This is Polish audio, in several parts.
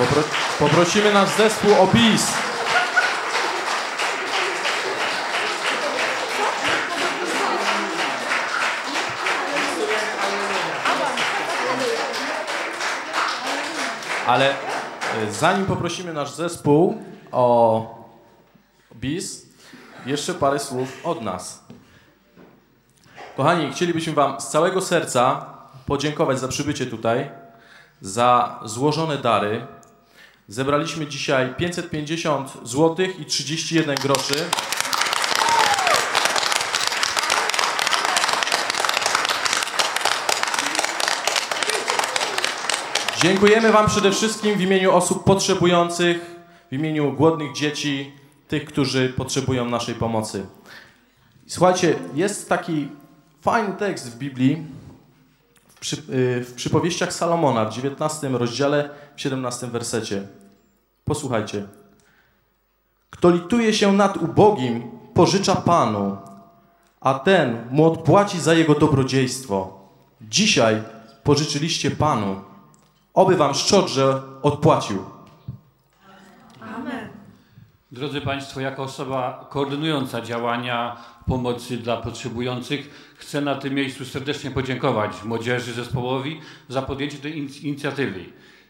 Popro poprosimy nasz zespół o bis. Ale e, zanim poprosimy nasz zespół o bis, jeszcze parę słów od nas. Kochani, chcielibyśmy Wam z całego serca podziękować za przybycie tutaj, za złożone dary. Zebraliśmy dzisiaj 550 zł i 31 groszy. Dziękujemy Wam przede wszystkim w imieniu osób potrzebujących, w imieniu głodnych dzieci, tych, którzy potrzebują naszej pomocy. Słuchajcie, jest taki fajny tekst w Biblii, przy, y, w przypowieściach Salomona, w 19 rozdziale, w 17 wersecie. Posłuchajcie. Kto lituje się nad ubogim, pożycza Panu, a ten mu odpłaci za jego dobrodziejstwo. Dzisiaj pożyczyliście Panu. Oby wam szczodrze odpłacił. Drodzy Państwo, jako osoba koordynująca działania pomocy dla potrzebujących, chcę na tym miejscu serdecznie podziękować młodzieży zespołowi za podjęcie tej in- inicjatywy.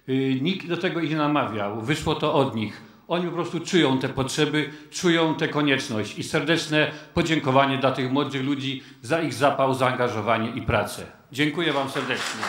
Yy, Nikt do tego ich nie namawiał, wyszło to od nich. Oni po prostu czują te potrzeby, czują tę konieczność i serdeczne podziękowanie dla tych młodych ludzi za ich zapał, zaangażowanie i pracę. Dziękuję Wam serdecznie.